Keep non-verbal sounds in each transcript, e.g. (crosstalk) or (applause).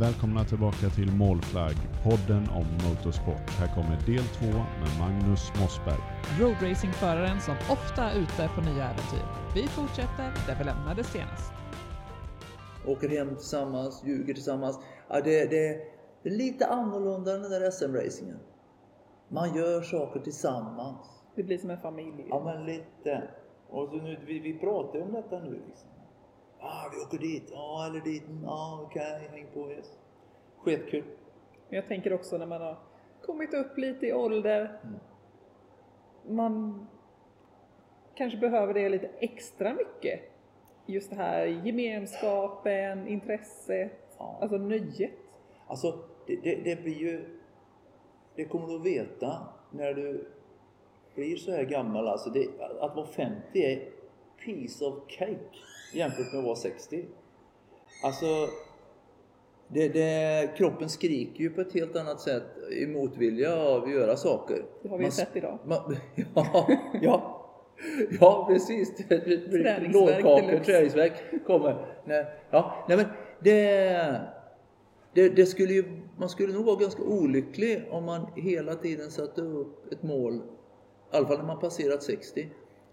Välkomna tillbaka till Målflagg, podden om motorsport. Här kommer del två med Magnus Mossberg. Roadracingföraren som ofta är ute på nya äventyr. Vi fortsätter där vi lämnade senast. Åker hem tillsammans, ljuger tillsammans. Ja, det, det, det är lite annorlunda än den där SM-racingen. Man gör saker tillsammans. Det blir som en familj. Ja, men lite. Och så nu, vi, vi pratar om detta nu liksom. Ah, vi åker dit. Ja, eller dit. Ja, ah, okej, okay. häng på. Yes. Skitkul. Jag tänker också när man har kommit upp lite i ålder. Mm. Man kanske behöver det lite extra mycket. Just det här gemenskapen, intresset, ja. alltså nöjet. Alltså, det, det, det blir ju... Det kommer du att veta när du blir så här gammal. Alltså det, att vara 50 är piece of cake jämfört med att vara 60. Alltså, det, det, kroppen skriker ju på ett helt annat sätt i motvilja av att göra saker. Det har vi ju sett idag. Man, (laughs) ja, ja, ja, precis. Lårkakor, träningsvärk kommer. Nej, ja, nej men det, det, det, skulle ju, man skulle nog vara ganska olycklig om man hela tiden satte upp ett mål, i alla fall när man passerat 60,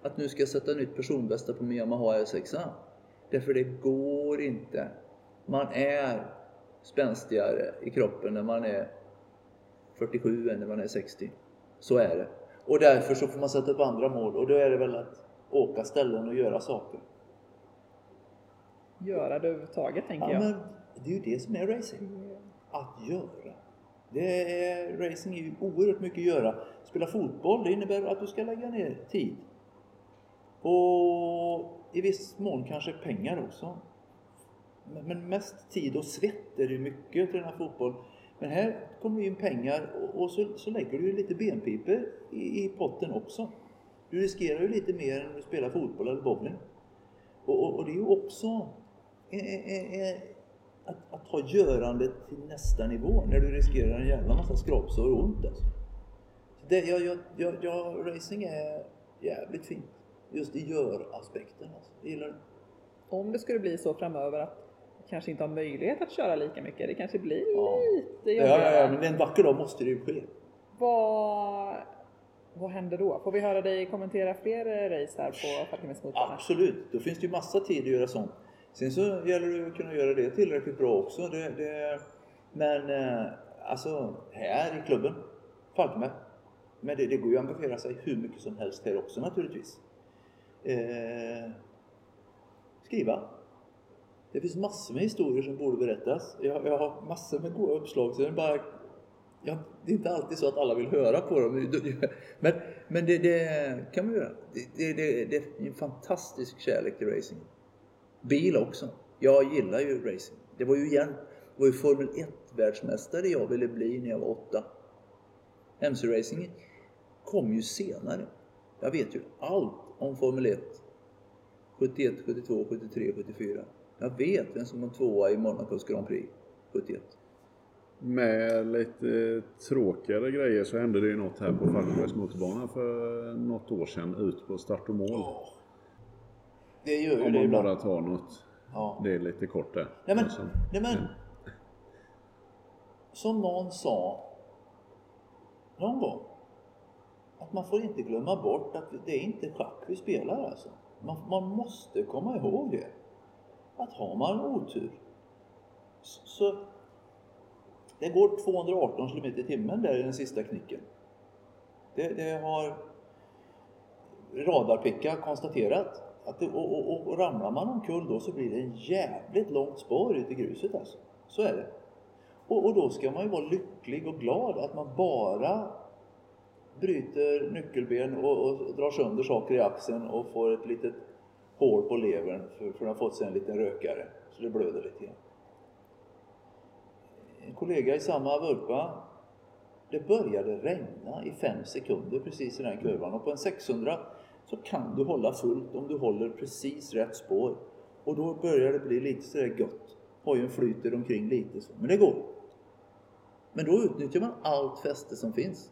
att nu ska jag sätta nytt personbästa på min Yamaha R6. Därför det går inte. Man är spänstigare i kroppen när man är 47 än när man är 60. Så är det. Och därför så får man sätta upp andra mål och då är det väl att åka ställen och göra saker. Göra det överhuvudtaget tänker ja, jag. Men det är ju det som är racing. Att göra. Det är, racing är ju oerhört mycket att göra. Spela fotboll, det innebär att du ska lägga ner tid. Och i viss mån kanske pengar också. Men mest tid och svett är det mycket att träna fotboll. Men här kommer det in pengar och så, så lägger du lite benpiper i, i potten också. Du riskerar ju lite mer än när du spelar fotboll eller bowling. Och, och, och det är ju också eh, eh, att, att ta görandet till nästa nivå när du riskerar en jävla massa skrapsår och ont alltså. Det, jag, jag, jag, jag, racing är jävligt fint just i gör-aspekten. Alltså. Jag gillar det. Om det skulle bli så framöver att kanske inte har möjlighet att köra lika mycket, det kanske blir ja. lite jobbigare. Ja, ja, ja, men en vacker dag måste det ju ske. Vad, vad händer då? Får vi höra dig kommentera fler race här på Falkenbergsmotorn? Absolut, då finns det ju massa tid att göra sånt. Sen så gäller det att kunna göra det tillräckligt bra också. Det, det, men eh, alltså, här i klubben, Falkenberg. Men det, det går ju att engagera sig hur mycket som helst här också naturligtvis eh, skriva. Det finns massor med historier som borde berättas. Jag, jag har massor med goda uppslag. Så det, är bara, ja, det är inte alltid så att alla vill höra på dem. (laughs) Men, men det, det kan man göra. Det, det, det, är en fantastisk kärlek till racing. Bil också. Jag gillar ju racing. Det var ju igen, det var ju Formel 1-världsmästare jag ville bli när jag var åtta. MC-racing kom ju senare. Jag vet ju allt om Formel 1 71, 72, 73, 74. Jag vet vem som var tvåa i Monacos Grand Prix 71. Med lite tråkigare grejer så hände det ju något här på Falkenbergs motorbana för något år sedan ut på start och mål. Oh. Det gör ju Om det man ibland. bara tar något. Ja. Det är lite kort där. Nej men, alltså, nej men. Som någon sa någon gång att man får inte glömma bort att det är inte schack vi spelar alltså. Man, man måste komma ihåg det. Att har man otur så, så det går 218 km i timmen där i den sista knicken. Det, det har radarpicka konstaterat. Att det, och, och, och, ramlar man omkull då så blir det en jävligt långt spår ut i gruset alltså. Så är det. Och, och då ska man ju vara lycklig och glad att man bara bryter nyckelben och, och drar sönder saker i axeln och får ett litet hål på levern för, för att har fått sig en liten rökare. Så det blöder lite grann. En kollega i samma vurpa. Det började regna i fem sekunder precis i den kurvan och på en 600 så kan du hålla fullt om du håller precis rätt spår. Och då börjar det bli lite sådär gött. Hojen flyter omkring lite så, men det går. Men då utnyttjar man allt fäste som finns.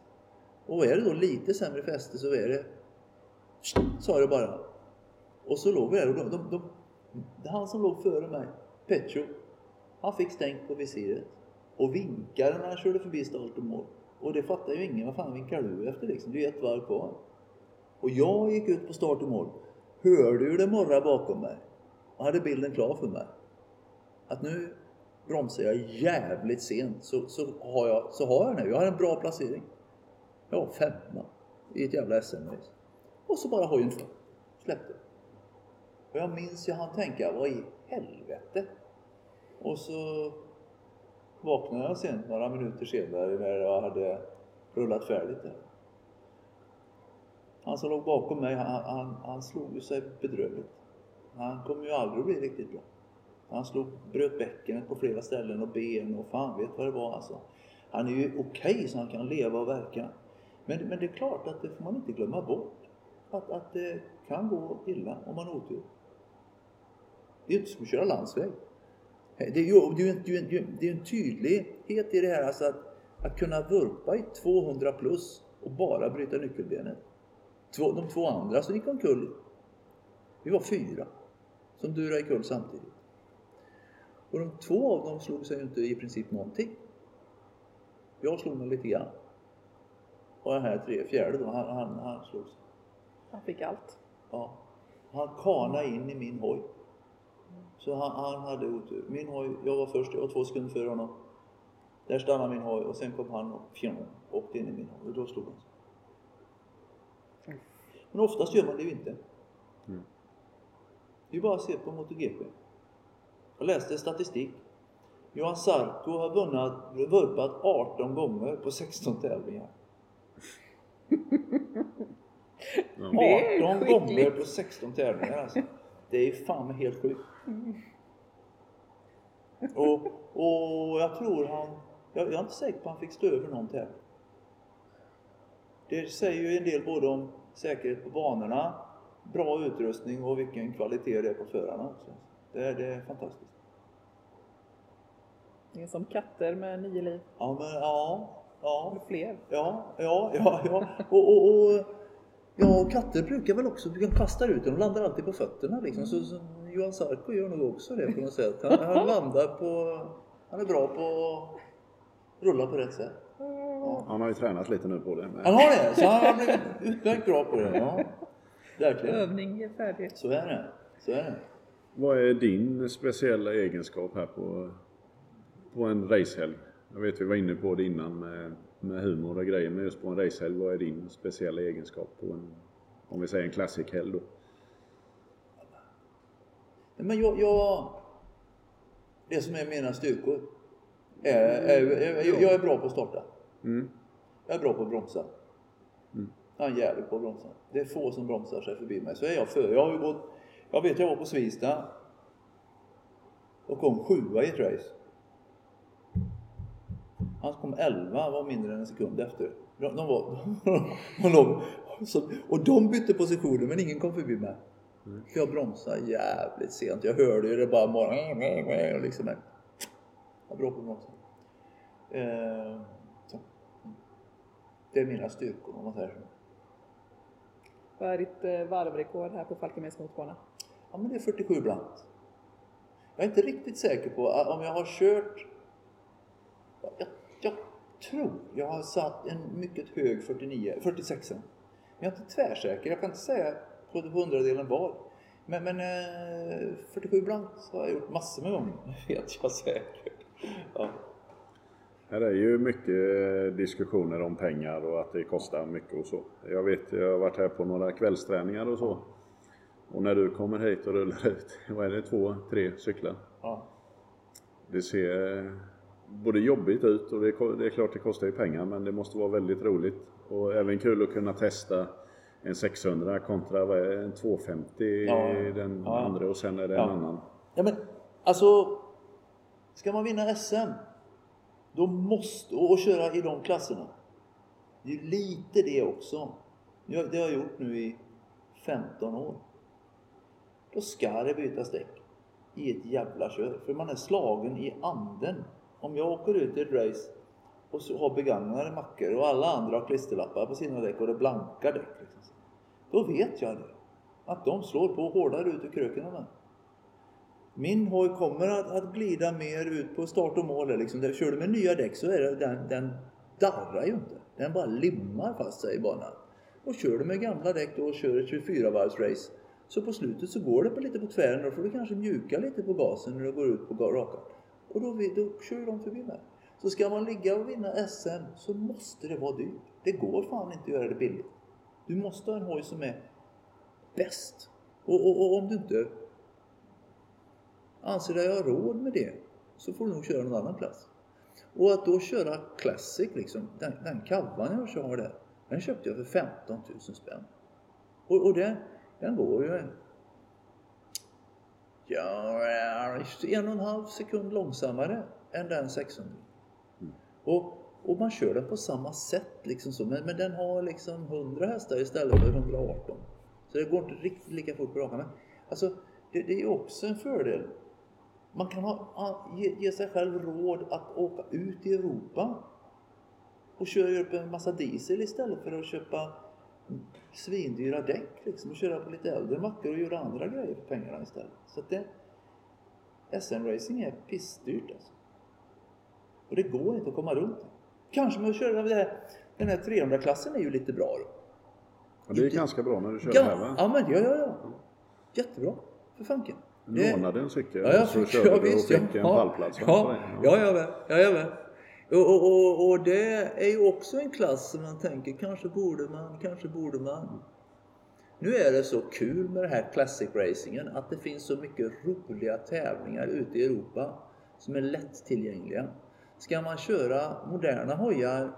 Och är det då lite sämre fäste så är det sa det bara. Och så låg vi där och de, de, de, han som låg före mig, Petro, Han fick stängt på visiret. Och vinkade när han körde förbi start och mål. Och det fattar ju ingen. Vad fan vinkar du efter liksom? Det är ju ett varv kvar. Och jag gick ut på start och mål. Hörde hur det morrade bakom mig. Och hade bilden klar för mig. Att nu bromsar jag jävligt sent så, så, har jag, så har jag nu. Jag har en bra placering. Ja, femma i ett jävla SM-race. Och så bara hojen. Släppte. Och jag minns jag han tänka, vad i helvete? Och så vaknade jag sen några minuter senare när jag hade rullat färdigt där. Han som låg bakom mig, han, han, han slog ju sig bedrövligt. Han kommer ju aldrig att bli riktigt bra. Han slog, bröt bäckenet på flera ställen och ben och fan vet vad det var alltså. Han är ju okej okay, så han kan leva och verka. Men, men det är klart att det får man inte glömma bort. Att, att det kan gå illa om man har otur. Det är inte som att köra landsväg. Det är ju det är, det är, det är en tydlighet i det här alltså att, att kunna vurpa i 200 plus och bara bryta nyckelbenet. Två, de två andra som gick omkull, vi var fyra som durade omkull samtidigt. Och de två av dem slog sig ju inte i princip någonting. Jag slog mig lite grann. Och den här tre, fjärde då, han, han, han slog sig. Han fick allt. Ja. Han kanade in i min hoj. Så han, han hade otur. Min hoj, jag var först, jag var två sekunder före honom. Där stannade min hoj och sen kom han och fjong, åkte in i min hoj och då slog han sig. Men oftast gör man det ju inte. Mm. Det är bara att se på MotoGP. Jag läste statistik. Johan Sarko har vunnit, vurpat 18 gånger på 16 tävlingar. Ja. Det är 18 skickligt. gånger på 16 tävlingar alltså. Det är fan helt sjukt. Och, och jag tror han, jag, jag är inte säker på att han fick stå över någon tävling. Det säger ju en del både om säkerhet på banorna, bra utrustning och vilken kvalitet det är på förarna också. Det är, det är fantastiskt. Det är som katter med nio liv. Ja, men ja, ja. Eller fler. Ja, ja, ja, ja. Och, och, och, ja, och katter brukar väl också, de kastar ut den, de landar alltid på fötterna liksom. Så, så Johan Sarko gör nog också det på något sätt. Han, han landar på, han är bra på att rulla på rätt sätt. Ja. Han har ju tränat lite nu på det. Han Med. har det, så han har blivit utmärkt bra på det. Ja. Verkligen. Övning är färdig. Så är det. Så är det. Vad är din speciella egenskap här på, på en racehelg? Jag vet vi var inne på det innan med, med humor och grejer, men just på en racehelg, vad är din speciella egenskap på en, om vi säger en classic-helg då? Men jag, jag, det som är mina styrkor är, är, är jag är bra på att starta. Mm. Jag är bra på att bromsa. Mm. Jag är jävligt på att bromsa. Det är få som bromsar sig förbi mig. Så är jag för. Jag har ju gått, jag vet jag var på Svista och kom sjua i ett race. Han kom elva, var mindre än en sekund efter. De, de var, och, (laughs) de, så, och de bytte positioner men ingen kom förbi mig. För jag bromsade jävligt sent. Jag hörde ju det bara morgon, liksom. Jag bra på att bromsa. Eh, så. Det är mina styrkor om man säger så. Vad är ditt eh, varvrekord här på Falkenbergs motorbana? Ja, men det är 47 blankt. Jag är inte riktigt säker på om jag har kört... Jag tror jag har satt en mycket hög 49, 46. Men jag är inte tvärsäker. Jag kan inte säga på hundradelen var. Men, men eh, 47 blankt har jag gjort massor med gånger. (laughs) Det vet jag säkert. Ja. Här är ju mycket diskussioner om pengar och att det kostar mycket och så. Jag vet, jag har varit här på några kvällsträningar och så. Och när du kommer hit och rullar ut, (laughs) vad är det, två, tre cyklar? Ja. Det ser både jobbigt ut och det är, det är klart det kostar ju pengar men det måste vara väldigt roligt. Och även kul att kunna testa en 600 kontra en 250 Ja, den ja. andra och sen är det Ja. en annan. Ja men alltså, ska man vinna SM, då måste, och köra i de klasserna, det är lite det också. Det har jag gjort nu i 15 år. Då ska det bytas däck i ett jävla kör, för man är slagen i anden. Om jag åker ut i ett race och så har begagnade mackor och alla andra har klisterlappar på sina däck och det är blanka däck. Liksom. Då vet jag det. Att de slår på hårdare ut i kröken än mig. Min hoj kommer att, att glida mer ut på start och mål. Liksom. Där kör du med nya däck så är det, den, den darrar ju inte. Den bara limmar fast sig i banan. Och kör du med gamla däck då och kör ett 24-varvsrace så på slutet så går det på lite på tvären och då får du kanske mjuka lite på gasen när du går ut på rakan. Och då, då kör de förbi mig. Så ska man ligga och vinna SM så måste det vara dyrt. Det går fan inte att göra det billigt. Du måste ha en hoj som är bäst. Och, och, och om du inte anser dig ha råd med det så får du nog köra någon annan klass. Och att då köra Classic liksom, den, den kavan jag kör där, den köpte jag för 15 000 spänn. Och, och den, den går ju ja, en och en halv sekund långsammare än den 600. Och, och man kör den på samma sätt liksom så, men, men den har liksom 100 hästar istället för 118. Så det går inte riktigt lika fort på rakan. Men alltså, det, det är också en fördel. Man kan ha, ge, ge sig själv råd att åka ut i Europa och köra upp en massa diesel istället för att köpa svindyra däck liksom och köra på lite äldre mackor och göra andra grejer för pengarna istället. Så att det, SM-racing är pissdyrt alltså. Och det går inte att komma runt. Kanske med att köra det här, den här 300-klassen är ju lite bra då. Ja, det är ganska bra när du kör ja, här va? Ja, men ja, ja, ja. Jättebra. För fanken. Du lånade en cykel ja, jag och så körde ja, du och fick en pallplats ja, ja, ja, ja, ja, ja. Och, och, och, det är ju också en klass som man tänker, kanske borde man, kanske borde man. Nu är det så kul med det här Classic Racingen att det finns så mycket roliga tävlingar ute i Europa som är lättillgängliga. Ska man köra moderna hojar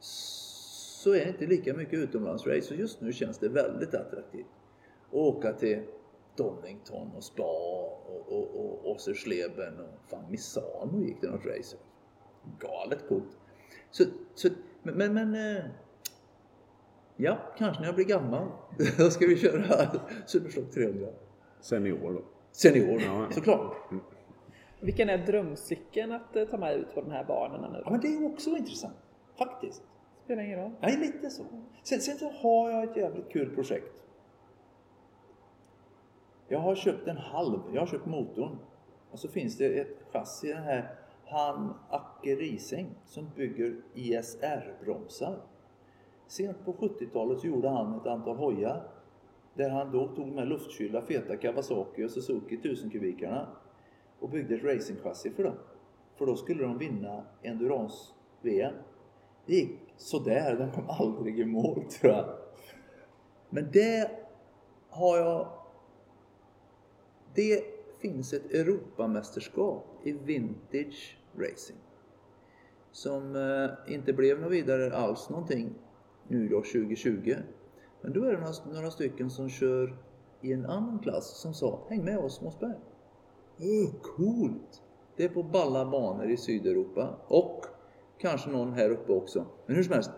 så är det inte lika mycket utomlandsrace och just nu känns det väldigt attraktivt. Att åka till Donington och Spa och, och, och Ossersleben och fan Misano gick det något race. Galet coolt. Så, så, men, men eh, ja, kanske när jag blir gammal. (laughs) Då ska vi köra (laughs) Superstock 300. Senior då? Senior, Ja. såklart. Vilken är drömcykeln att eh, ta med ut på de här banorna nu? Ja, men det är också intressant. Faktiskt. Spelar ingen roll. Ja, lite så. Sen, sen så har jag ett jävligt kul projekt. Jag har köpt en halv, jag har köpt motorn. Och så finns det ett chassi, den här han Acke Rising, som bygger ISR-bromsar. Sent på 70-talet så gjorde han ett antal hojar. Där han då tog de här luftkylda feta Kawasaki och Suzuki 1000 kubikarna och byggde ett racingchassi för dem. För då skulle de vinna Endurance-VM. Det gick sådär, de kom aldrig i mål tror jag. Men det har jag... Det finns ett Europamästerskap i vintage racing. Som eh, inte blev något vidare alls någonting nu då 2020. Men då är det några, några stycken som kör i en annan klass som sa Häng med oss Mossberg. Oh, coolt! Det är på balla banor i Sydeuropa och kanske någon här uppe också. Men hur som helst.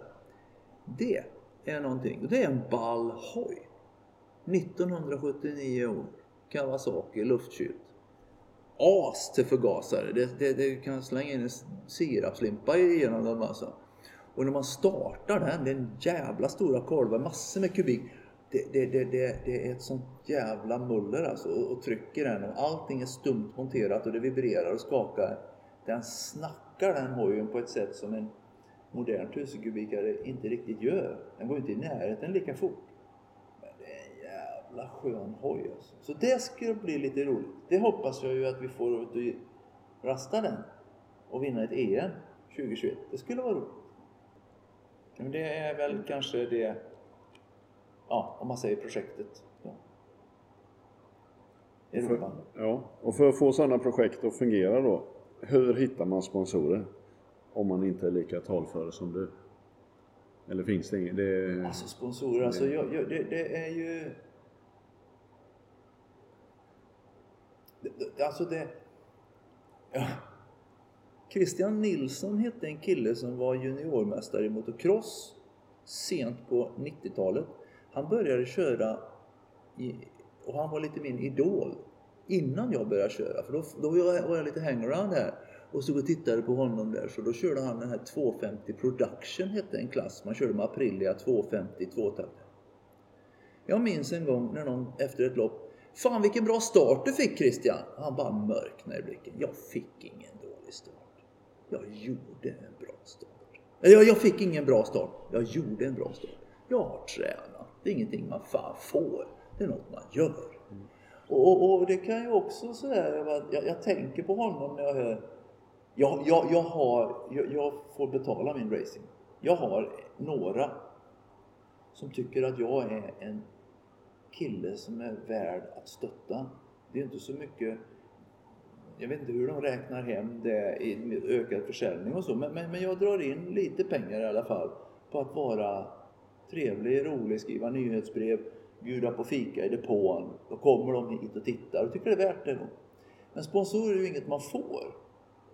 Det är någonting. Det är en ball hoj. 1979 år. Kawasaki luftkylt. As till förgasare. Det, det, det kan slänga in en sirapslimpa genom dem alltså. Och när man startar den, det är en jävla stora kolvar, massor med kubik. Det, det, det, det, det är ett sånt jävla muller alltså och, och trycker den och allting är stumt monterat och det vibrerar och skakar. Den snackar den hojen på ett sätt som en modern 1000 kubikare inte riktigt gör. Den går inte i närheten lika fort. Men det är en jävla skön hoj alltså. Så det ska bli lite roligt. Det hoppas jag ju att vi får ut och rasta den och vinna ett EM 2021. Det skulle vara roligt. Men det är väl kanske det, ja, om man säger projektet. Ja. Europa. Ja, och för att få sådana projekt att fungera då, hur hittar man sponsorer? Om man inte är lika talför som du. Eller finns det inget? Det... Alltså sponsorer, alltså jag, jag, det, det är ju... Det, det, alltså det... Ja. Christian Nilsson hette en kille som var juniormästare i motocross sent på 90-talet. Han började köra i, och han var lite min idol innan jag började köra. För då, då var jag, var jag lite hangaround här och stod och tittade på honom där. Så då körde han den här 250 Production hette en klass. Man körde med Aprilia 250 tvåtakt. Jag minns en gång när någon efter ett lopp Fan vilken bra start du fick Christian! Han bara mörknade i blicken. Jag fick ingen dålig start. Jag gjorde en bra start. Jag, jag fick ingen bra start. Jag gjorde en bra start. Jag har tränat. Det är ingenting man fan får. Det är något man gör. Och, och, och det kan ju också sådär, jag, jag tänker på honom när jag hör jag, jag, jag, har, jag, jag får betala min racing. Jag har några som tycker att jag är en kille som är värd att stötta. Det är inte så mycket jag vet inte hur de räknar hem det i ökad försäljning och så, men, men, men, jag drar in lite pengar i alla fall på att vara trevlig, rolig, skriva nyhetsbrev, bjuda på fika i depån. Då kommer de hit och tittar och tycker det är värt det. Då. Men sponsorer är ju inget man får,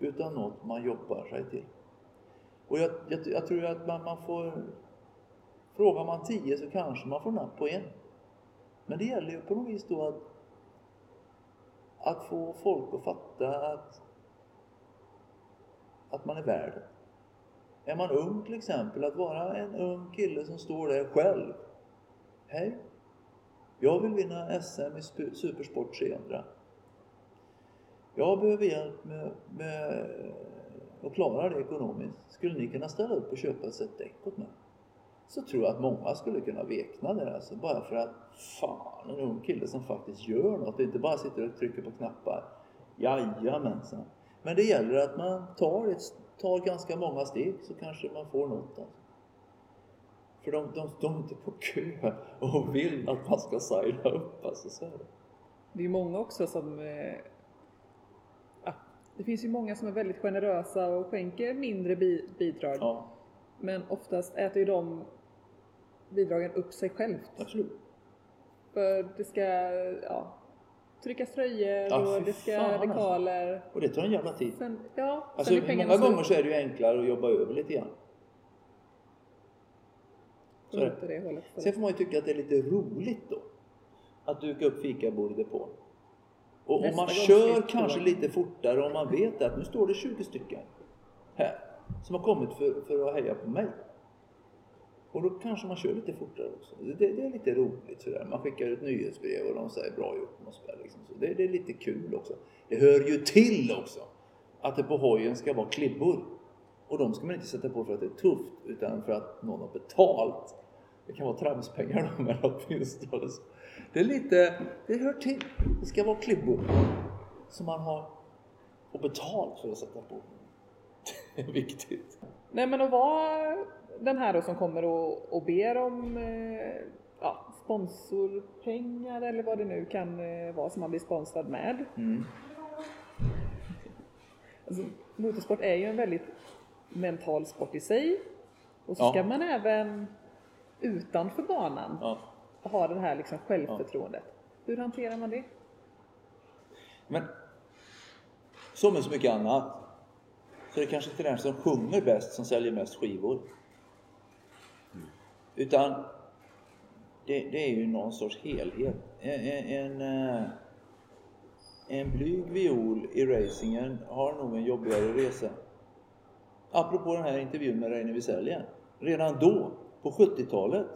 utan något man jobbar sig till. Och jag, jag, jag tror att man, man får... Frågar man tio så kanske man får napp på en. Men det gäller ju på något vis då att, att få folk att fatta att, att man är värd Är man ung till exempel, att vara en ung kille som står där själv. Hej! Jag vill vinna SM i Supersport 300. Jag behöver hjälp med, med att klara det ekonomiskt. Skulle ni kunna ställa upp och köpa ett set däck åt mig? Så tror jag att många skulle kunna vekna där alltså. Bara för att fan, en ung kille som faktiskt gör något. Inte bara sitter och trycker på knappar. Jajamensan. Men det gäller att man tar, ett, tar ganska många steg så kanske man får något. Alltså. För de, de, är inte på kö och vill att man ska signa upp. Alltså, så är det. det är många också som eh, det finns ju många som är väldigt generösa och skänker mindre bi bidrag. Ja. Men oftast äter ju de bidragen upp sig självt. Absolut. För det ska ja, tryckas tröjor ja, och det ska fan, alltså. dekaler. Och det tar en jävla tid. Sen, ja, alltså, sen många gånger så är det ju enklare att jobba över lite grann. Så det. Det hållet, Sen får man ju tycka att det är lite roligt då. Att duka upp fikabord i depån. Och om man kör kanske lite fortare om man vet att nu står det 20 stycken här som har kommit för, för att heja på mig. Och då kanske man kör lite fortare också. Det, det är lite roligt sådär. Man skickar ut nyhetsbrev och de säger bra gjort Mossberg. Liksom. Så det, det, är lite kul också. Det hör ju till också att det på hojen ska vara klibbor. Och de ska man inte sätta på för att det är tufft utan för att någon har betalt. Det kan vara tramspengar då (laughs) men åtminstone. Det är lite, det hör till. Det ska vara klibbor som man har och betalt för att sätta på. (laughs) Viktigt. Nej men att vara den här då som kommer och, och ber om eh, ja, sponsorpengar eller vad det nu kan eh, vara som man blir sponsrad med. Mm. (laughs) Alltså, motorsport är ju en väldigt mental sport i sig. Och så ja. ska man även utanför banan ja ha det här liksom självförtroendet. Hur hanterar man det? Men som med så mycket annat så är det kanske inte den som sjunger bäst som säljer mest skivor. Utan det, det, är ju någon sorts helhet. En, en, en, eh, blyg viol i racingen har nog en jobbigare resa. Apropå den här intervjun med Reine Wieselger. Redan då, på 70-talet,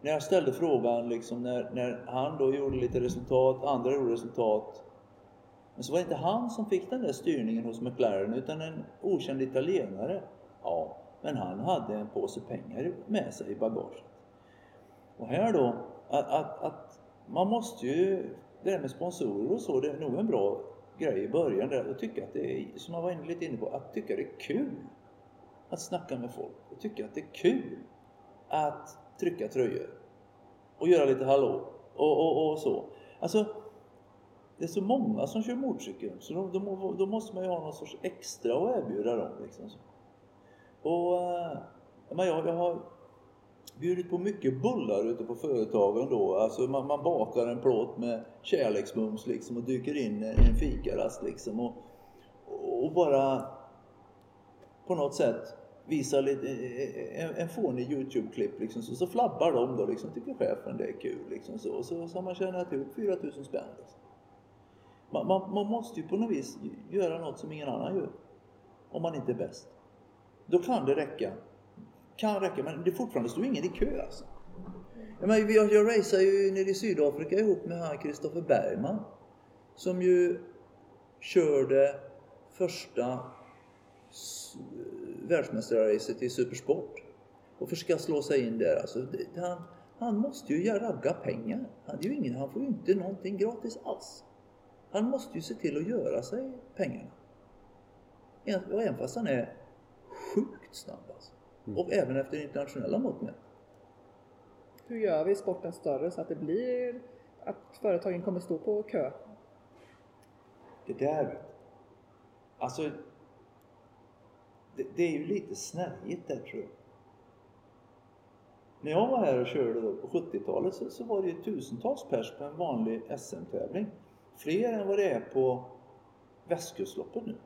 när jag ställde frågan, liksom, när, när han då gjorde lite resultat, andra gjorde resultat. Men så var det inte han som fick den där styrningen hos McLaren, utan en okänd italienare. Ja, men han hade en påse pengar med sig i bagaget. Och här då, att, att, att man måste ju, det där med sponsorer och så, det är nog en bra grej i början där, att tycka att det är, som jag var lite inne på, att tycka det är kul att snacka med folk och tycka att det är kul att trycka tröjor och göra lite hallå och, och, och så. Alltså, det är så många som kör motorcykel så då, då, då, måste man ju ha någon sorts extra att erbjuda dem. Liksom. Och, eh, men jag, jag har bjudit på mycket bullar ute på företagen då. Alltså man, man bakar en plåt med kärleksmums liksom och dyker in en fikarast liksom. Och, och bara på något sätt visar lite, eh, eh, en, en fånig Youtube-klipp liksom, så, så flabbar de då liksom, tycker chefen det är kul liksom så. Så, så har man tjänat ihop 4000 spänn. Liksom. Man, man, man, måste ju på något vis göra något som ingen annan gör. Om man inte är bäst. Då kan det räcka. Kan räcka, men det fortfarande står ingen i kö alltså. Jag, menar, jag, jag raceade ju nere i Sydafrika ihop med han Kristoffer Bergman. Som ju körde första världsmästarracet i supersport. Och försöka slå sig in där. Alltså, det, han, han måste ju göra ragga pengar. Han, är ju ingen, han får ju inte någonting gratis alls. Han måste ju se till att göra sig pengarna. Och även fast han är sjukt snabb alltså. Och även efter internationella mått. Hur gör vi sporten större så att det blir att företagen kommer stå på kö? Det där. Alltså, det, det är ju lite snärjigt där tror jag. När jag var här och körde då på 70-talet så, så var det ju tusentals pers på en vanlig SM-tävling. Fler än vad det är på Västkustloppet nu.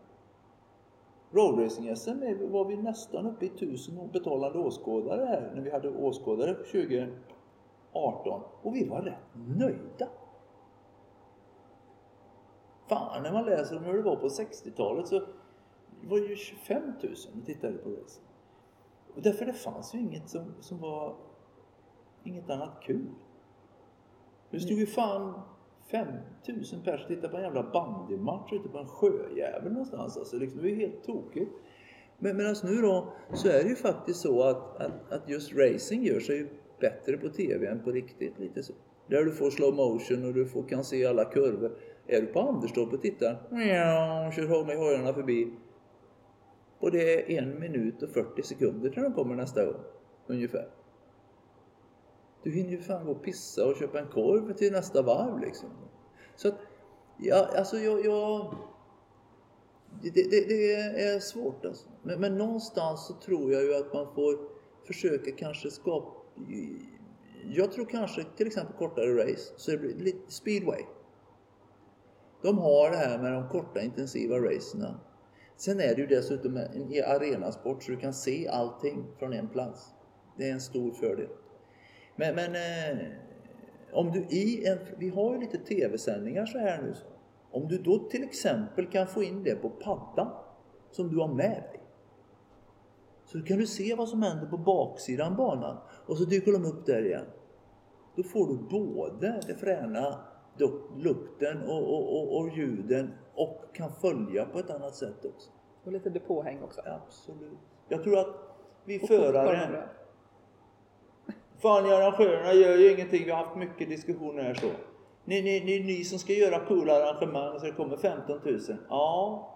Roadracing-SM var vi nästan uppe i 1000 betalande åskådare här när vi hade åskådare 2018 och vi var rätt nöjda. Fan, när man läser om hur det var på 60-talet så var det ju 25 000 som tittade på racing. Och därför det fanns ju inget som, som var inget annat kul. Det stod ju fan 5 000 pers tittar på en jävla bandymatch ute på en sjöjävel någonstans. Alltså, liksom, det är ju helt tokigt. Men medan alltså, nu då så är det ju faktiskt så att, att, att just racing gör sig ju bättre på TV än på riktigt. Lite så. Där du får slow motion och du får, kan se alla kurvor. Är du på Anderstorp och tittar, mjau, kör med hojarna förbi. Och det är en minut och 40 sekunder till de kommer nästa gång. Ungefär. Du hinner ju fan gå och pissa och köpa en korv till nästa varv liksom. Så att, ja, alltså jag... jag det, det, det är svårt alltså. Men, men någonstans så tror jag ju att man får försöka kanske skapa... Jag tror kanske till exempel kortare race, så det blir lite speedway. De har det här med de korta intensiva racerna. Sen är det ju dessutom en arenasport så du kan se allting från en plats. Det är en stor fördel. Men, men eh, om du i en, vi har ju lite tv-sändningar så här nu. Så. Om du då till exempel kan få in det på paddan som du har med dig. Så kan du se vad som händer på baksidan banan och så dyker de upp där igen. Då får du både det fräna lukten och, och, och, och ljuden och kan följa på ett annat sätt också. Och lite depåhäng också. Absolut. Jag tror att vi Och förare... Fan, arrangörerna gör ju ingenting. Vi har haft mycket diskussioner här så. Ni, ni, ni, ni som ska göra coola arrangemang så det kommer 15 000. Ja.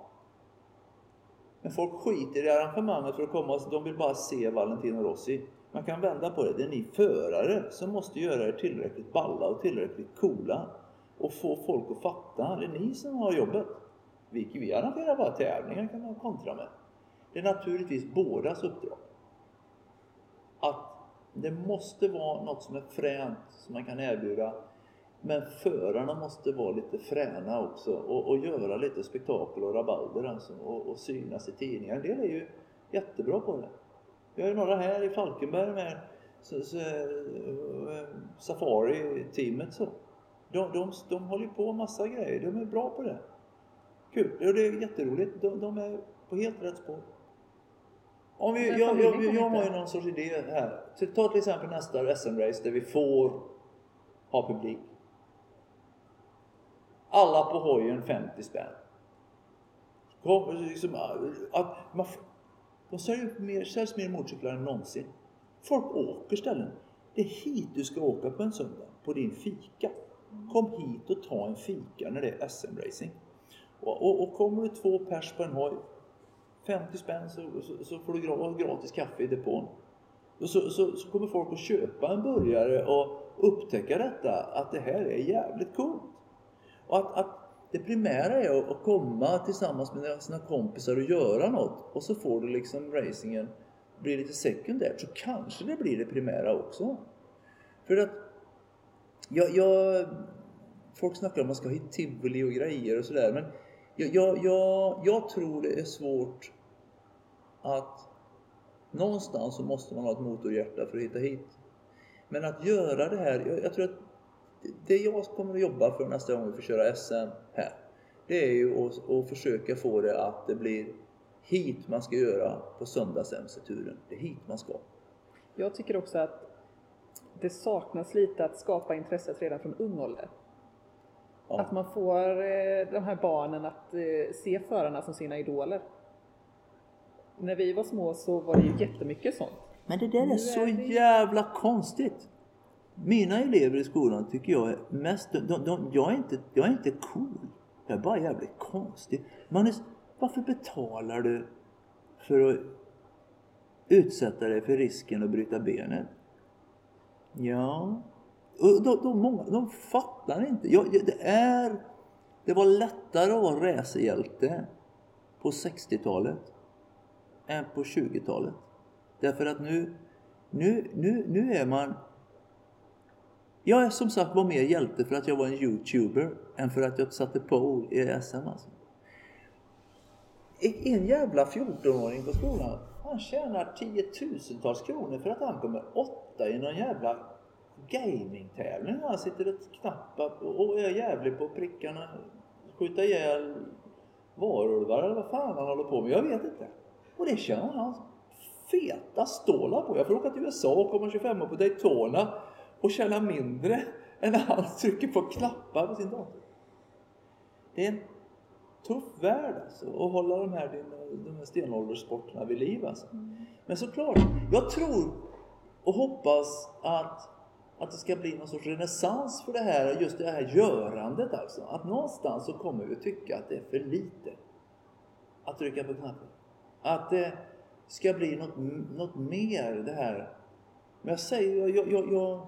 Men folk skiter i arrangemanget för att komma. De vill bara se Valentino Rossi. Man kan vända på det. Det är ni förare som måste göra er tillräckligt balla och tillräckligt coola. Och få folk att fatta. Det är ni som har jobbet. Vi, vi arrangerar bara tävlingar kan man kontra med. Det är naturligtvis bådas uppdrag. Att det måste vara något som är fränt som man kan erbjuda. Men förarna måste vara lite fräna också och, och göra lite spektakel och rabalder alltså, och, och synas i tidningar. En del är ju jättebra på det. Vi har ju några här i Falkenberg med så, så, eh, Safari-teamet så. De, de, de håller ju på massa grejer. De är bra på det. Kul. Det är jätteroligt. De, de är på helt rätt spår. Om vi, jag, jag, kommer jag har ju någon sorts idé här. Så ta till exempel nästa SM-race där vi får ha publik. Alla på hojen 50 spänn. Kom, liksom, att man, de säljer mer, säljs mer motorcyklar än någonsin. Folk åker ställen. Det är hit du ska åka på en söndag, på din fika. Kom hit och ta en fika när det är SM-racing. Och, och, och kommer du två pers på en hoj, 50 spänn så, så, så får du gratis kaffe i depån. Och så, så, så kommer folk att köpa en burgare och upptäcka detta, att det här är jävligt coolt. Och att, att det primära är att, att komma tillsammans med sina kompisar och göra något och så får du liksom racingen bli lite sekundärt så kanske det blir det primära också. För att jag, jag, folk snackar om att man ska ha hit tivoli och grejer och sådär men jag, jag, jag, jag tror det är svårt att någonstans så måste man ha ett motorhjärta för att hitta hit. Men att göra det här, jag, jag tror att det jag kommer att jobba för nästa gång vi får köra SM här, det är ju att, att försöka få det att det blir hit man ska göra på söndags MC-turen. Det är hit man ska. Jag tycker också att det saknas lite att skapa intresset redan från ung ålder. Ja. Att man får eh, de här barnen att eh, se förarna som sina idoler. När vi var små så var det ju jättemycket sånt. Men det där Nu är så är jävla konstigt. Mina elever i skolan tycker jag är mest... De, de, jag, är inte, jag är inte cool. Jag är bara jävligt konstig. Man är, varför betalar du för att utsätta dig för risken att bryta benet? Ja... Och de, de, många, de fattar inte. Jag- det är... Det var lättare att vara racerhjälte på 60-talet än på 20-talet. Därför att nu, nu, nu, nu är man... Jag är som sagt var mer hjälte för att jag var en youtuber än för att jag satte på i SM alltså. En en jävla 14-åring på skolan, han tjänar tiotusentals kronor för att han kommer åtta i någon jävla gamingtävling. Han sitter och knappar och är jävlig på prickarna. Skjuta ihjäl varulvar eller vad fan han håller på med. Jag vet inte. Och det tjänar han feta stålar på. Jag får åka till USA och komma 25 på Daytona och tjäna mindre än när han trycker på knappar på sin dator. Det är en tuff värld alltså att hålla de här, de här stenålderssporterna vid liv alltså. Men såklart, jag tror och hoppas att, att det ska bli någon sorts renässans för det här, just det här görandet alltså. Att någonstans så kommer vi tycka att det är för lite att trycka på knappen. Att det ska bli något, något mer det här. Men jag säger, jag, jag, jag,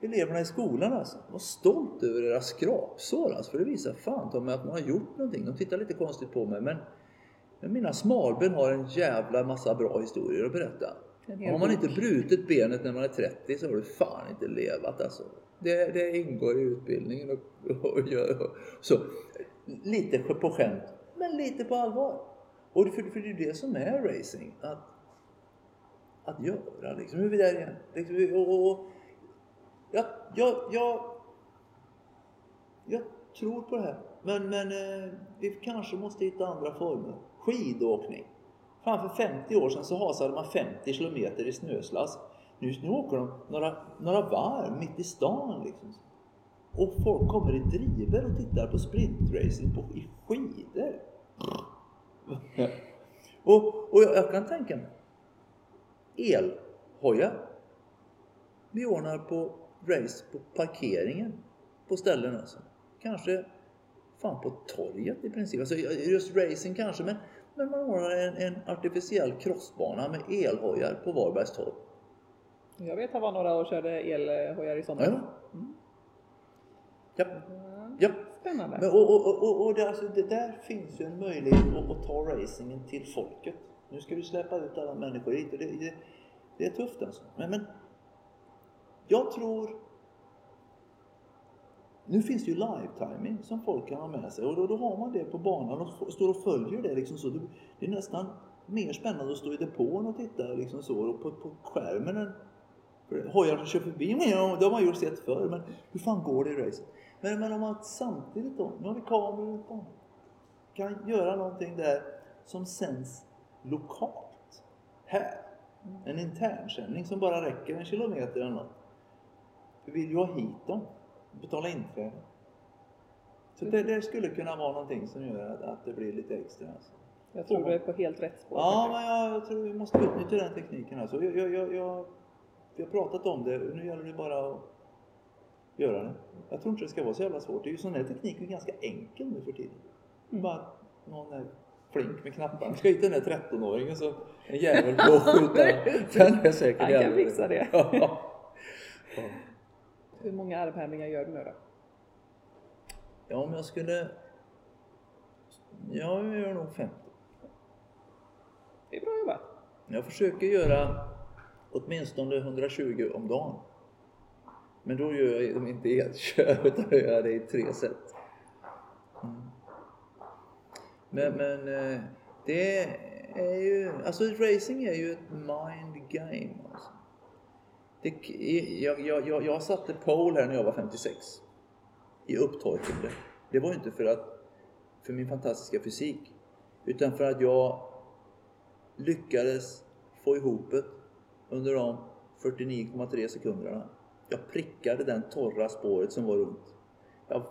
eleverna i skolan alltså, var stolt över deras skrapsår alltså, för det visar fan mig att man har gjort någonting. De tittar lite konstigt på mig men, men mina smalben har en jävla massa bra historier att berätta. Har man inte brutit benet när man är 30 så har du fan inte levat alltså. Det, det ingår i utbildningen och, och, och, och så. Lite på skämt, men lite på allvar. Och för, för det är ju det som är racing. Att, att göra liksom. Nu är vi där igen. Liksom, och, och, och, jag, jag, jag, jag tror på det här. Men, men eh, vi kanske måste hitta andra former. Skidåkning. Fan för 50 år sedan så hasade man 50 kilometer i snöslass. Nu, nu åker de några, några varv mitt i stan liksom. Och folk kommer i driver och tittar på sprintracing på, i skidor och, och jag, jag kan tänka mig elhojar. Vi ordnar på race på parkeringen på ställen alltså. Kanske fan på torget i princip. Alltså just racing kanske men, men man ordnar en, en artificiell crossbana med elhojar på Varbergs torg. Jag vet att var några och körde elhojar i somras. Ja. Ja. Ja. ja. Spännande. Men, och, och, och, och det, alltså, det där finns ju en möjlighet att, att ta racingen till folket. Nu ska vi släppa ut alla människor hit och det, det, det är tufft alltså. Men, men jag tror... Nu finns det ju live-timing som folk kan ha med sig och då, då har man det på banan och står och följer det liksom så. Det, det är nästan mer spännande att stå i depån och titta liksom så och på, på skärmen än hojar som kör förbi, det har man ju sett förr, men hur fan går det i racet? Men, men om man samtidigt då, nu har vi kameror på, kan göra någonting där som sänds lokalt, här. En internsändning som bara räcker en kilometer eller något. Vi vill ju ha hit dem, betala inträde. Så det, det skulle kunna vara någonting som gör att, att det blir lite extra. Alltså. Jag tror du är på helt rätt spår. Ja, men jag, jag tror vi måste utnyttja den tekniken. Alltså. Jag, jag, jag, jag, vi har pratat om det, nu gäller det bara att göra det. Jag tror inte det ska vara så jävla svårt. Det är ju sån här teknik är ganska enkel nu för tiden. Mm. Bara att någon är flink med knapparna. Ska hit den där 13-åringen så en jävel på att skjuta. Den är säkert Han kan fixa det. Ja. (laughs) Hur många armhävningar gör du nu då? ja, om jag skulle... Ja, jag gör nog 50. Det är bra jobbat. Jag försöker göra åtminstone 120 om dagen. Men då gör jag dem inte i ett kör utan jag gör det i tre set. Mm. Men, men eh, det är ju, alltså racing är ju ett mind game. Alltså. Det, jag, jag, jag, jag satte pole här när jag var 56. I upptorkande. Det var ju inte för att, för min fantastiska fysik. Utan för att jag lyckades få ihop det under de 49,3 sekunderna jag prickade den torra spåret som var runt. Jag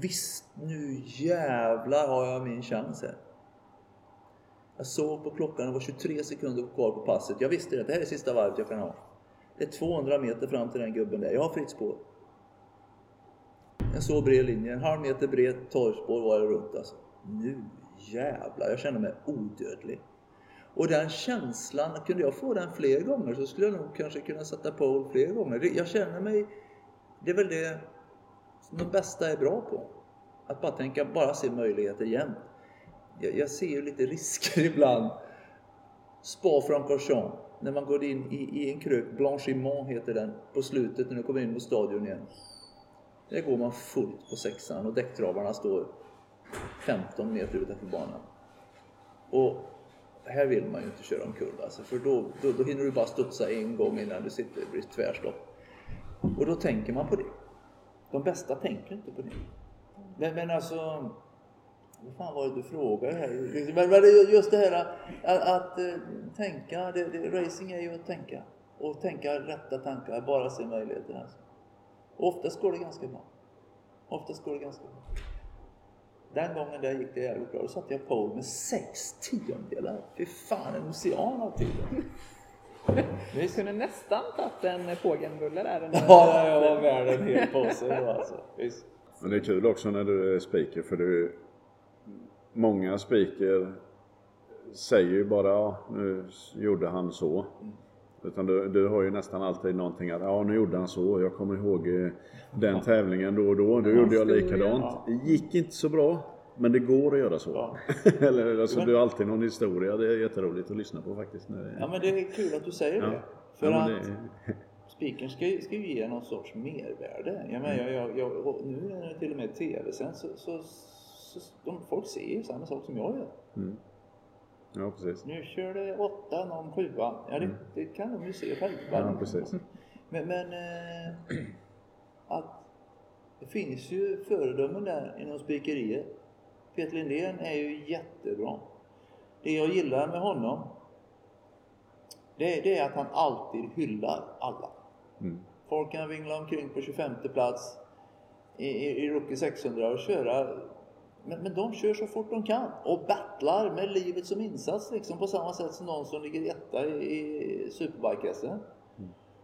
visst, nu jävlar har jag min chans här. Jag såg på klockan, det var 23 sekunder kvar på passet. Jag visste det, det här är sista varvet jag kan ha. Det är 200 meter fram till den gubben där. Jag har fritt spår. En så bred linje, en halv meter bred torrspår var det runt alltså. Nu jävlar, jag känner mig odödlig. Och den känslan, kunde jag få den fler gånger så skulle jag nog kanske kunna sätta pole fler gånger. Jag känner mig, det är väl det som de bästa är bra på. Att bara tänka, bara se möjligheter jämt. Jag, jag ser ju lite risker (laughs) ibland. Spa-Francorchamps, när man går in i, i en krök, Blanchiment heter den, på slutet när du kommer in mot stadion igen. Där går man fullt på sexan och däcktravarna står 15 meter utanför banan. Och här vill man ju inte köra omkull alltså, för då, då, då hinner du bara studsa en gång innan du sitter, det blir tvärstopp. Och då tänker man på det. De bästa tänker inte på det. Men, men alltså, vad fan var det du frågade här? Men, men just det här att, att, eh, tänka, det, det, racing är ju att tänka. Och tänka rätta tankar, bara se möjligheterna. Alltså. Och oftast går det ganska bra. Oftast går det ganska bra. Den gången där gick det jävligt bra. Då satte jag pole med sex tiondelar. Fy fan, en ocean av tiden. Du (laughs) kunde nästan tagit en pågenbulle där. under- Ja, jag var värd en hel påse då alltså. Visst. Men det är kul också när du är speaker för du... Många speaker säger ju bara ja, nu gjorde han så. Utan du, du har ju nästan alltid någonting att ja nu gjorde han så. Jag kommer ihåg eh, den tävlingen då och då. Då gjorde jag likadant. Det gick inte så bra. Men det går att göra så. Ja. (laughs) Eller alltså, du har alltid någon historia. Det är jätteroligt att lyssna på faktiskt. Ja, men det är kul att du säger Ja. det. För Ja, men att det- (laughs) Spiken ska, ska ju ge någon sorts mervärde. Jag menar, jag, jag, jag, och nu när det till och med tv sen så, så, så de, folk ser ju samma sak som jag gör. Mm. Ja, precis. Nu kör det åtta, någon sjua. Ja, det, det kan de ju se själva. Ja, precis. Men, men eh, att det finns ju föredömen där inom spikeriet. Peter Lindén är ju jättebra. Det jag gillar med honom det, det är att han alltid hyllar alla. Mm. Folk kan vingla omkring på 25 plats i, i, i Rookie 600 och köra men, men de kör så fort de kan och battlar med livet som insats liksom på samma sätt som någon som ligger etta i, i Superbike-SM.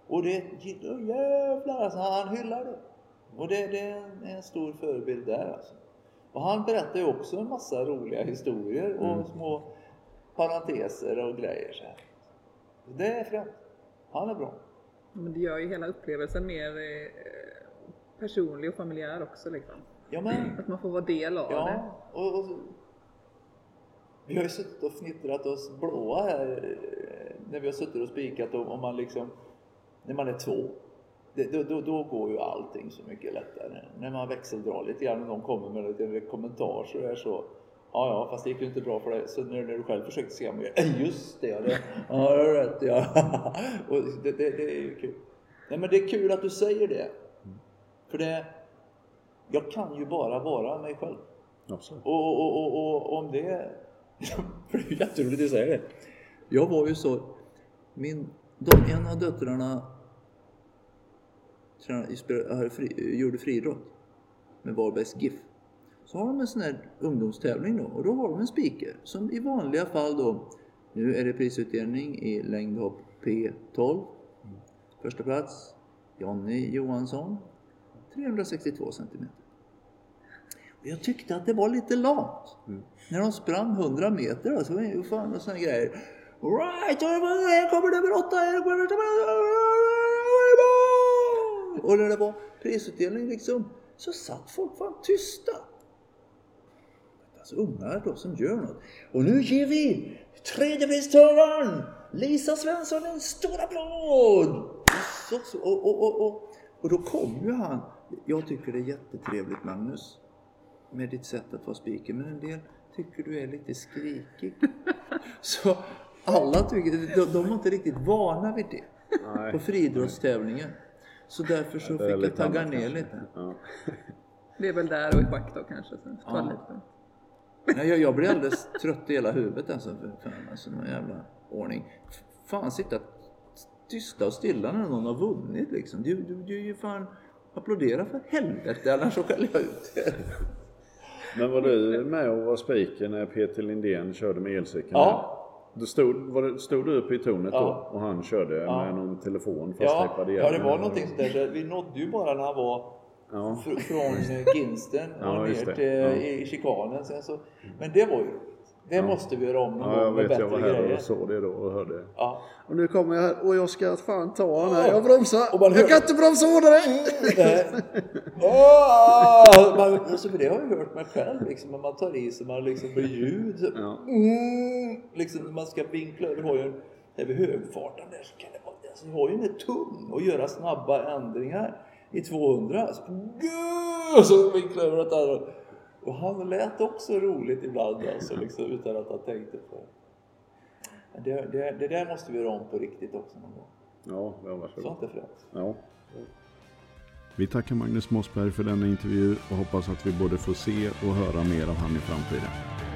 Och det gillar jävlar alltså, han hyllar det. Och det, det är en, en stor förebild där alltså. Och han berättar ju också en massa roliga historier och små parenteser och grejer så här. Det är fränt. Han är bra. Men det gör ju hela upplevelsen mer eh, personlig och familjär också liksom. Ja men Att man får vara del av det. Ja, och, och vi har ju suttit och fnittrat oss blåa här eh, när vi har suttit och spikat om, om man liksom, när man är två. Det, då, då, då går ju allting så mycket lättare. När man växeldrar lite grann och någon kommer med en liten kommentar så är det så. Ja, ja, fast det gick ju inte bra för dig. Så när, när du själv försökte se mig, just det, ja, det, ja, det har rätt, ja. (laughs) och det, det, det är ju kul. Nej, men det är kul att du säger det. För det, jag kan ju bara vara mig själv. Absolut. Och, och, och, och, om det... För (laughs) det är jätteroligt att säga det. Jag var ju så... Min, de, en av döttrarna tränade- fri, gjorde friidrott med Varbergs GIF. Så har de en sån här ungdomstävling då och då har de en speaker som i vanliga fall då nu är det prisutdelning i längdhopp P12. Första plats Jonny Johansson 362 centimeter. Och jag tyckte att det var lite lamt. När de sprang 100 meter då, så var det ju fan och såna grejer. Right, här kommer nummer åtta, här kommer nummer åtta. Och när det var prisutdelning liksom, så satt folk fan tysta. Alltså ungar då som gör något. Och nu ger vi tredjepristagaren Lisa Svensson en stor applåd! Och, så, och, och, och, och, och då kom ju han. Jag tycker det är jättetrevligt Magnus med ditt sätt att vara speaker, men en del tycker du är lite skrikig. (laughs) Så alla tycker, de, de var inte riktigt vana vid det Nej. på friidrottstävlingen. Så därför så fick jag tagga ner kanske. lite. Ja. Det är väl där och i schack då kanske. Så Ja. lite. Nej, jag, jag blir alldeles trött i hela huvudet alltså. För, för, alltså någon jävla ordning. Fan sitta tysta och stilla när någon har vunnit liksom. Du, du, du är ju fan applådera för helvete annars så skäller jag ut er. Men var du med och var speaker när Peter Lindén körde med elcykeln? Ja. Du stod, var det, stod du uppe i tornet Ja. då och han körde Ja. med någon telefon Ja, fasttejpad ja, det var någonting sånt där. Så vi nådde ju bara när han var Ja. fr- från eh, Ginsten Ja, och ner till Ja. i, i chikanen. Sen så, men det var ju Det måste vi göra om någon Ja, jag med vet. bättre Jag var här grejer. och såg det då och hörde. Ja. Och nu kommer jag här och jag ska fan ta den här. Jag bromsar. Och man hör- Jag kan inte bromsa hårdare. Nej. (laughs) Åh! Man, alltså, det har jag hört mig själv, liksom, när man tar i så man liksom blir ljud. Så, Ja. mm, liksom, när man ska vinkla över hojen över högfarten där så kan det vara, alltså, hojen är tung och göra snabba ändringar i 200. Alltså, gud, så vinkla över åt andra. Och han lät också roligt ibland alltså, liksom, utan att han tänkte på det. Det, det, det där måste vi göra om på riktigt också någon gång. Ja, det var så. Sånt är fränt. Ja. Vi tackar Magnus Mossberg för denna intervju och hoppas att vi både får se och höra mer av han i framtiden.